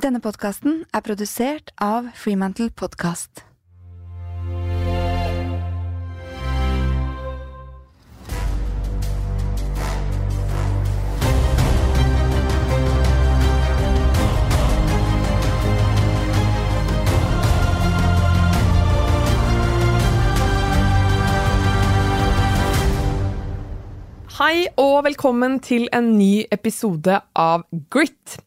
Denne podkasten er produsert av Freemantle Podcast. Hei og velkommen til en ny episode av Grit.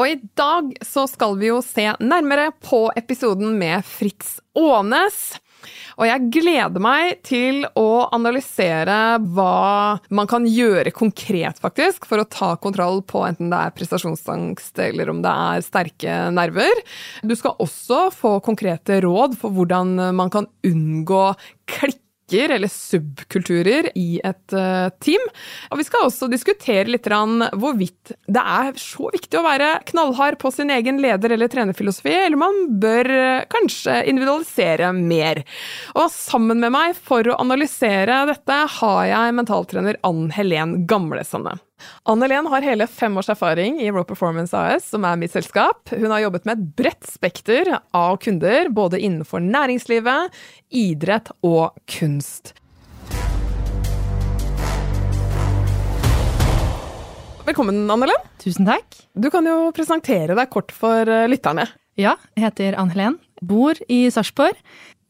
Og i dag så skal vi jo se nærmere på episoden med Fritz Aanes. Og jeg gleder meg til å analysere hva man kan gjøre konkret, faktisk, for å ta kontroll på enten det er prestasjonsangst eller om det er sterke nerver. Du skal også få konkrete råd for hvordan man kan unngå klikk eller subkulturer i et uh, team. Og vi skal også diskutere litt hvorvidt det er så viktig å være knallhard på sin egen leder- eller trenerfilosofi, eller man bør uh, kanskje individualisere mer. Og sammen med meg for å analysere dette har jeg mentaltrener Ann Helen Gamlesande. Anne-Len har hele fem års erfaring i Raw Performance AS, som er mitt selskap. Hun har jobbet med et bredt spekter av kunder, både innenfor næringslivet, idrett og kunst. Velkommen, Anne-Len. Tusen takk. Du kan jo presentere deg kort for eh, lytterne. Ja, jeg heter Ann-Helen. Bor i Sarpsborg.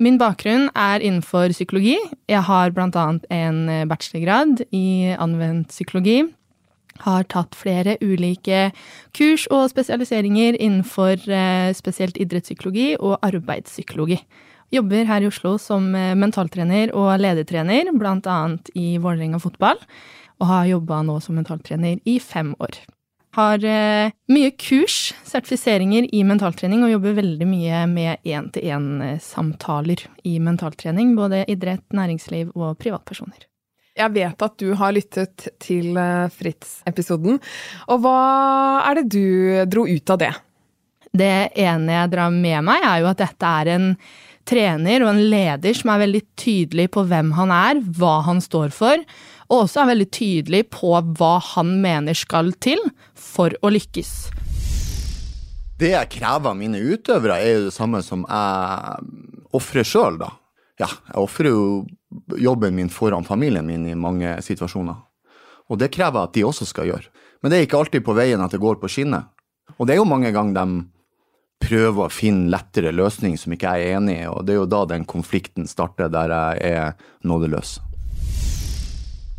Min bakgrunn er innenfor psykologi. Jeg har bl.a. en bachelorgrad i anvendt psykologi har tatt flere ulike kurs og spesialiseringer innenfor eh, spesielt idrettspsykologi og arbeidspsykologi. Jobber her i Oslo som eh, mentaltrener og ledertrener, bl.a. i Vålerenga fotball, og har jobba nå som mentaltrener i fem år. Har eh, mye kurs, sertifiseringer i mentaltrening, og jobber veldig mye med én-til-én-samtaler i mentaltrening. Både idrett, næringsliv og privatpersoner. Jeg vet at du har lyttet til eh, Fritz-episoden. Og hva er det du dro ut av det? Det ene jeg drar med meg, er jo at dette er en trener og en leder som er veldig tydelig på hvem han er, hva han står for, og også er veldig tydelig på hva han mener skal til for å lykkes. Det jeg krever av mine utøvere, er jo det samme som jeg ofrer sjøl, da. Ja, jeg ofrer jo jobben min foran familien min i mange situasjoner. Og det krever at de også skal gjøre. Men det er ikke alltid på veien at det går på skinner. Og det er jo mange ganger de prøver å finne lettere løsninger som ikke jeg er enig i, og det er jo da den konflikten starter, der jeg er nådeløs.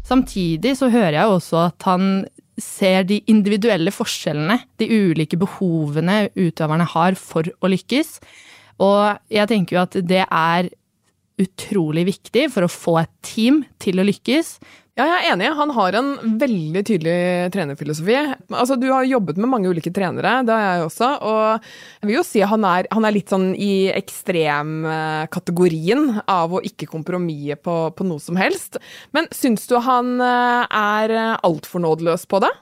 Samtidig så hører jeg også at han ser de individuelle forskjellene, de ulike behovene utøverne har for å lykkes. Og jeg tenker jo at det er utrolig viktig for å få et team til å lykkes. Ja, jeg er enig. Han har en veldig tydelig trenerfilosofi. Altså, Du har jobbet med mange ulike trenere, det har jeg også. Og jeg vil jo si han er, han er litt sånn i ekstremkategorien av å ikke kompromisse på, på noe som helst. Men syns du han eh, er altfor nådeløs på det?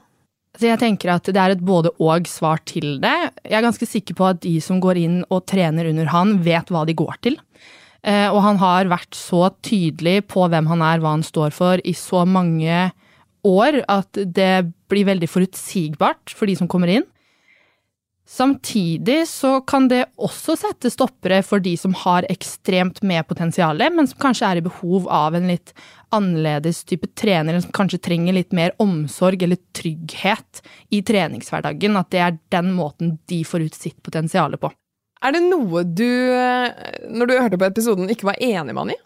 Så jeg tenker at det er et både-og-svar til det. Jeg er ganske sikker på at de som går inn og trener under han, vet hva de går til. Eh, og han har vært så tydelig på hvem han er, hva han står for, i så mange år at det blir veldig forutsigbart for de som kommer inn. Samtidig så kan det også sette stoppere for de som har ekstremt med potensial, men som kanskje er i behov av en litt annerledes type trener, som kanskje trenger litt mer omsorg eller trygghet i treningshverdagen. At det er den måten de får ut sitt potensial på. Er det noe du, når du hørte på episoden, ikke var enig med han i?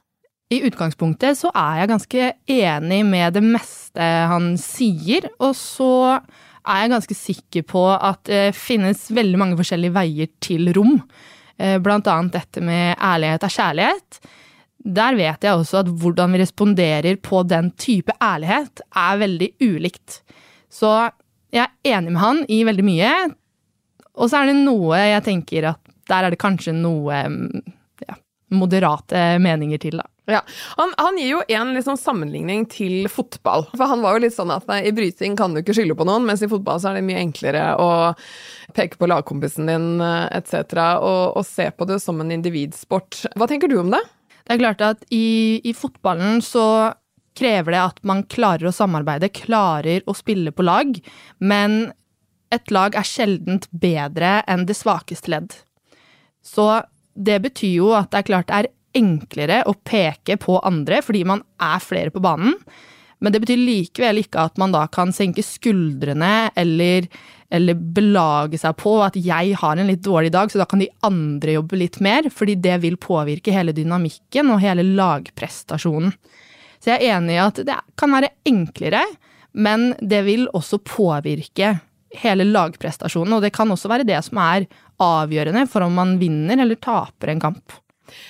I utgangspunktet så er jeg ganske enig med det meste han sier, og så er jeg ganske sikker på at det finnes veldig mange forskjellige veier til rom. Eh, blant annet dette med ærlighet er kjærlighet. Der vet jeg også at hvordan vi responderer på den type ærlighet, er veldig ulikt. Så jeg er enig med han i veldig mye. Og så er det noe jeg tenker at der er det kanskje noe mm, ja, moderate meninger til, da. Ja, han, han, gir jo en liksom sammenligning til fotball. For han var jo litt sånn at nei, i bryting kan du ikke skylde på noen, mens i fotball så er det mye enklere å peke på lagkompisen din etc. Og, og se på det som en individsport. Hva tenker du om det? Det er klart at i, i fotballen så krever det at man klarer å samarbeide, klarer å spille på lag. Men et lag er sjeldent bedre enn det svakeste ledd. Så det betyr jo at det er klart det er enklere å peke på andre fordi man er flere på banen, men det betyr likevel ikke at man da kan senke skuldrene eller, eller belage seg på at jeg har en litt dårlig dag, så da kan de andre jobbe litt mer, fordi det vil påvirke hele dynamikken og hele lagprestasjonen. Så jeg er enig i at det kan være enklere, men det vil også påvirke hele lagprestasjonen, og det kan også være det som er avgjørende for om man vinner eller taper en kamp.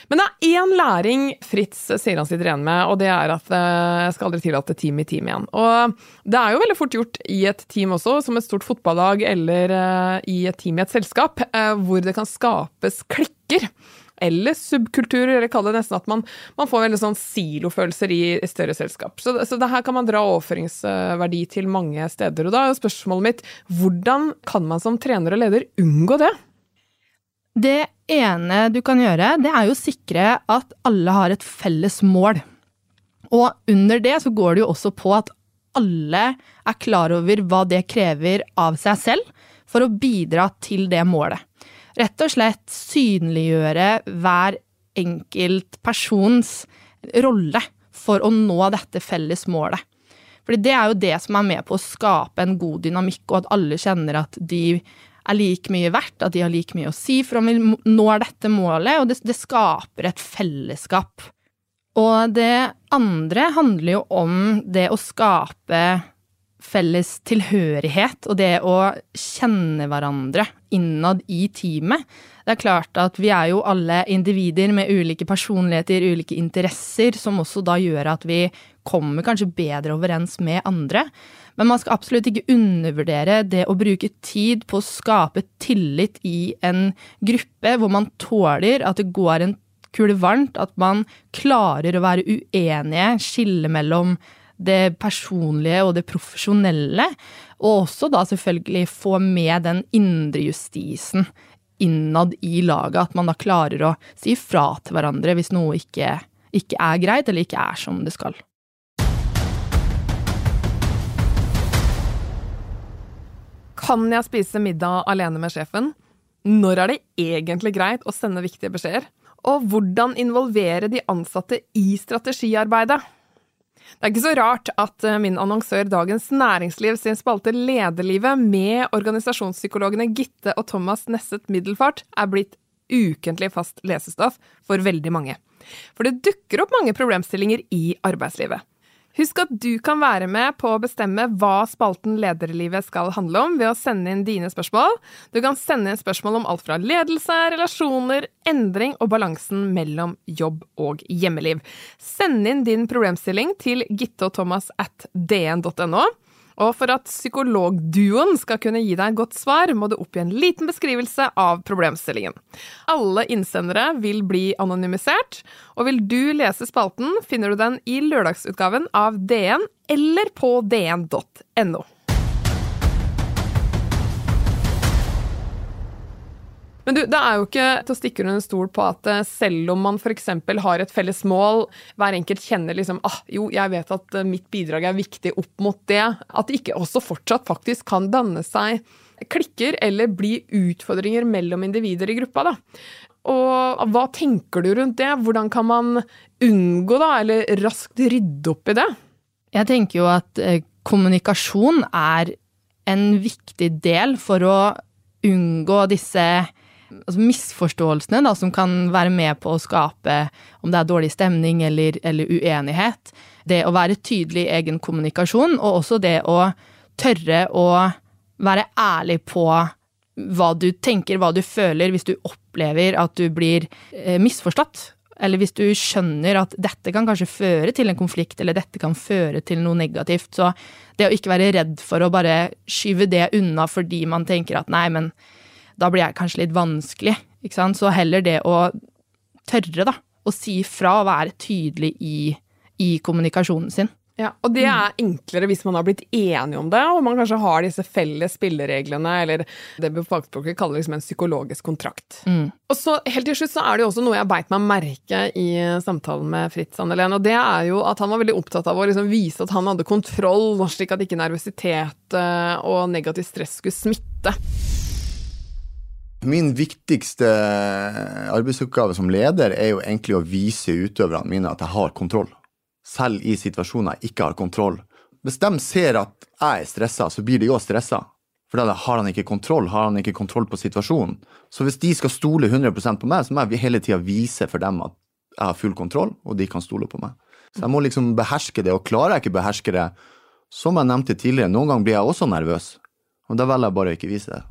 Men det er én læring Fritz sier han sitter igjen med, og det er at eh, jeg skal aldri tillate team i team igjen. Og det er jo veldig fort gjort i et team også, som et stort fotballag eller uh, i et team i et selskap, uh, hvor det kan skapes klikker. Eller subkulturer, eller kall det nesten at man, man får veldig sånn silofølelser i, større selskap. Så, så det her kan man dra overføringsverdi til mange steder. Og da er spørsmålet mitt hvordan kan man som trener og leder unngå det? Det ene du kan gjøre, det er jo å sikre at alle har et felles mål. Og under det så går det jo også på at alle er klar over hva det krever av seg selv for å bidra til det målet. Rett og slett synliggjøre hver enkelt persons rolle for å nå dette felles målet. Fordi det er jo det som er med på å skape en god dynamikk, og at alle kjenner at de er like mye verdt, at de har like mye å si for om vi når dette målet, og det, det skaper et fellesskap. Og det andre handler jo om det å skape felles tilhørighet og det å kjenne hverandre innad i teamet. Det er klart at vi er jo alle individer med ulike personligheter, ulike interesser, som også da gjør at vi kommer kanskje bedre overens med andre. Men man skal absolutt ikke undervurdere det å bruke tid på å skape tillit i en gruppe hvor man tåler at det går en kule varmt, at man klarer å være uenige, skille mellom det personlige og det profesjonelle. Og også da selvfølgelig få med den indre justisen innad i laget. At man da klarer å si fra til hverandre hvis noe ikke, ikke er greit eller ikke er som det skal. Kan jeg spise middag alene med sjefen? Når er det egentlig greit å sende viktige beskjeder? Og hvordan involvere de ansatte i strategiarbeidet? Det er ikke så rart at eh, min annonsør Dagens Næringsliv sin spalte Lederlivet med organisasjonspsykologene Gitte og Thomas Nesset Middelfart er blitt ukentlig fast lesestoff for veldig mange. For det dukker opp mange problemstillinger i arbeidslivet. Husk at du kan være med på å bestemme hva spalten Lederlivet skal handle om, ved å sende inn dine spørsmål. Du kan sende inn spørsmål om alt fra ledelse, relasjoner, endring og balansen mellom jobb og hjemmeliv. Send inn din problemstilling til gitteogthomas at dn.no. Og for at psykologduoen skal kunne gi deg et godt svar, må du oppgi en liten beskrivelse av problemstillingen. Alle innsendere vil bli anonymisert, og vil du lese spalten, finner du den i lørdagsutgaven av DN eller på dn.no. Men du, det er jo ikke til å stikke under en stol på at eh, selv om man f.eks. har et felles mål, hver enkelt kjenner liksom ah, jo, jeg vet at eh, mitt bidrag er viktig opp mot det, at det ikke også fortsatt faktisk kan danne seg klikker eller bli utfordringer mellom individer i gruppa, da. Og hva tenker du rundt det? Hvordan kan man unngå, da, eller raskt rydde opp i det? Jeg tenker jo at eh, kommunikasjon er en viktig del for å unngå disse altså misforståelsene da, som kan være med på å skape om det er dårlig stemning eller, eller uenighet. Det å være tydelig i egen kommunikasjon, og også det å tørre å være ærlig på hva du tenker, hva du føler, hvis du opplever at du blir eh, misforstått. Eller hvis du skjønner at dette kan kanskje føre til en konflikt, eller dette kan føre til noe negativt. Så det å ikke være redd for å bare skyve det unna fordi man tenker at nei, men da blir jeg kanskje litt vanskelig. Ikke sant? Så heller det å tørre, da, å si fra og være tydelig i, i kommunikasjonen sin. Ja, og det er enklere hvis man har blitt enige om det, og man kanskje har disse felles spillereglene, eller det fagspråket kaller liksom en psykologisk kontrakt. Mm. Og så helt til slutt så er det jo også noe jeg beit meg merke i samtalen med Fritz Annelen, og det er jo at han var veldig opptatt av å liksom vise at han hadde kontroll, slik at ikke nervøsitet eh, og negativt stress skulle smitte. Min viktigste arbeidsoppgave som leder er jo egentlig å vise utøverne mine at jeg har kontroll. Selv i situasjoner jeg ikke har kontroll. Hvis de ser at jeg er stressa, så blir de òg stressa. For da har han ikke kontroll, har han ikke kontroll på situasjonen. Så hvis de skal stole 100% på meg, så må jeg hele tida vise for dem at jeg har full kontroll, og de kan stole på meg. Så jeg må liksom beherske det, og klarer jeg ikke beherske det, som jeg nevnte tidligere, noen ganger blir jeg også nervøs. Og da velger jeg bare å ikke vise det.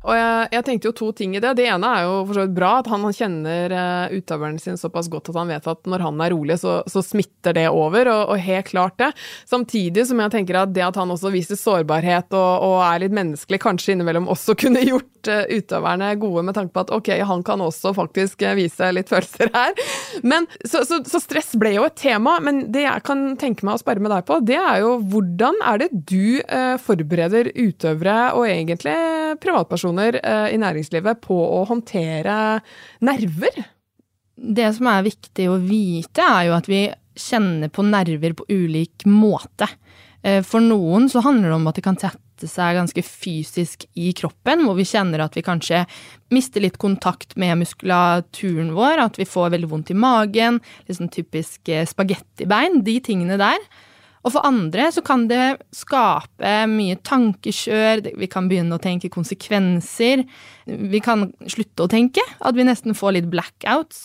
Og jeg, jeg, tenkte jo to ting i det. Det ene er jo for så vidt bra, at han kjenner uh, utøveren sin såpass godt at han vet at når han er rolig, så, så smitter det over, og, og, helt klart det. Samtidig som jeg tenker at det at han også viser sårbarhet og, og er litt menneskelig, kanskje innimellom også kunne gjort uh, utøverne gode med tanke på at ok, han kan også faktisk uh, vise litt følelser her. Men, så, så, så, stress ble jo et tema, men det jeg kan tenke meg å spørre med deg på, det er jo hvordan er det du forbereder utøvere og egentlig privatpersoner personer eh, i næringslivet på å håndtere nerver? Det som er viktig å vite, er jo at vi kjenner på nerver på ulik måte. Eh, for noen så handler det om at det kan tette seg ganske fysisk i kroppen, hvor vi kjenner at vi kanskje mister litt kontakt med muskulaturen vår, at vi får veldig vondt i magen, litt sånn typisk eh, spagettibein, de tingene der. Og for andre så kan det skape mye tankekjør, vi kan begynne å tenke konsekvenser. Vi kan slutte å tenke, at vi nesten får litt blackouts.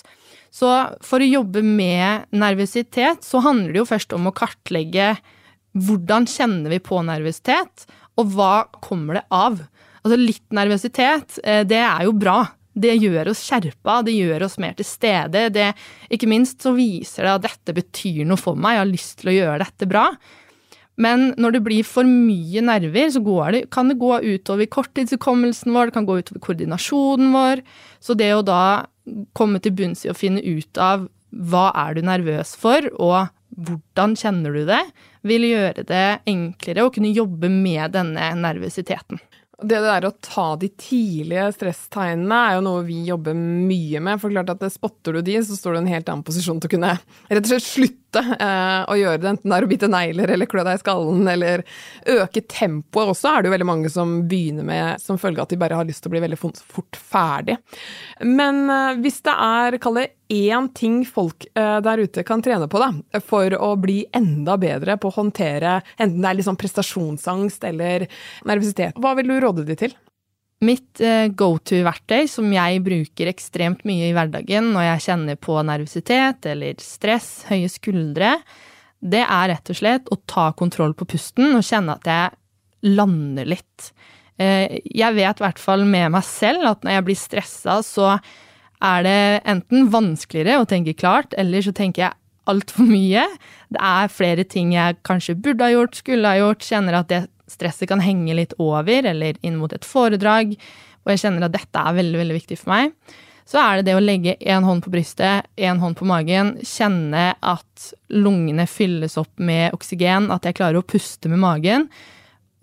Så for å jobbe med nervøsitet, så handler det jo først om å kartlegge hvordan kjenner vi på nervøsitet, og hva kommer det av? Altså litt nervøsitet, eh, det er jo bra det gjør oss skjerpa, det gjør oss mer til stede. Det, ikke minst så viser det at dette betyr noe for meg, jeg har lyst til å gjøre dette bra. Men når det blir for mye nerver, så det, kan det gå utover korttidshukommelsen vår, det kan gå utover koordinasjonen vår. Så det å da komme til bunns i å finne ut av hva er du nervøs for, og hvordan kjenner du det, vil gjøre det enklere å kunne jobbe med denne nervøsiteten. Det der å ta de tidlige stresstegnene er jo noe vi jobber mye med. For klart at spotter du de, så står du i en helt annen posisjon til å kunne rett og slett slutte eh, å gjøre det. Enten det er å bite negler eller klø deg i skallen eller øke tempoet også, er det jo veldig mange som begynner med som følge av at de bare har lyst til å bli veldig fort ferdig. Men eh, hvis det er, kall det én ting folk eh, der ute kan trene på da, for å bli enda bedre på å håndtere enten det er liksom prestasjonsangst eller nervøsitet, hva vil du råde de til? Mitt eh, go to-verktøy, som jeg bruker ekstremt mye i hverdagen når jeg kjenner på nervøsitet eller stress, høye skuldre, det er rett og slett å ta kontroll på pusten og kjenne at jeg lander litt. Eh, jeg vet i hvert fall med meg selv at når jeg blir stressa, så er det enten vanskeligere å tenke klart, eller så tenker jeg altfor mye. Det er flere ting jeg kanskje burde ha gjort, skulle ha gjort, kjenner at det stresset kan henge litt over, eller inn mot et foredrag, og jeg kjenner at dette er veldig, veldig viktig for meg. Så er det det å legge én hånd på brystet, én hånd på magen, kjenne at lungene fylles opp med oksygen, at jeg klarer å puste med magen,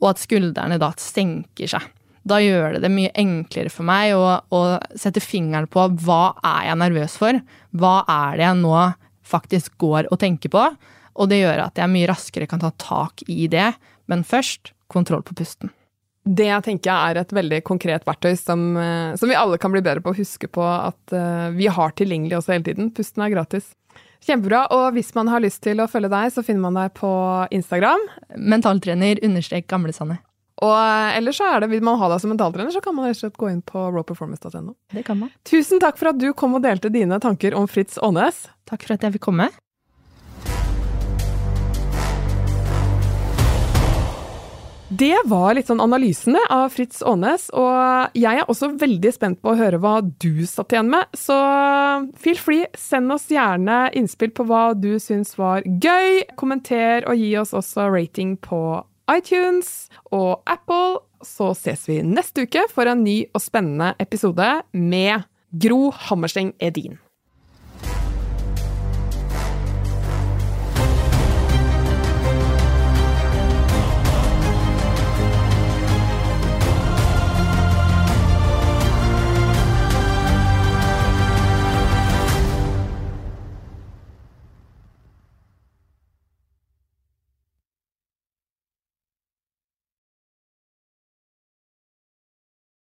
og at skuldrene da senker seg da gjør det det mye enklere for meg å, å, sette fingeren på hva er jeg nervøs for? Hva er det jeg nå faktisk går og tenker på? Og det gjør at jeg mye raskere kan ta tak i det. Men først kontroll på pusten. Det jeg tenker er et veldig konkret verktøy som, eh, som vi alle kan bli bedre på å huske på at uh, vi har tilgjengelig også hele tiden. Pusten er gratis. Kjempebra. Og hvis man har lyst til å følge deg, så finner man deg på Instagram. Mentaltrener understrek Gamlesande. Og eh, ellers så er det, Vil man ha deg som mentaltrener, så kan man rett og slett gå inn på rawperformance.no. Det kan man. Tusen takk for at du kom og delte dine tanker om Fritz Aanes. Takk for at jeg fikk komme. Det var litt sånn analysene av Fritz Aanes, og jeg er også veldig spent på å høre hva du satt igjen med. Så feel free, send oss gjerne innspill på hva du syns var gøy. Kommenter og gi oss også rating på iTunes og Apple. Så ses vi neste uke for en ny og spennende episode med Gro Hammerseng Edin.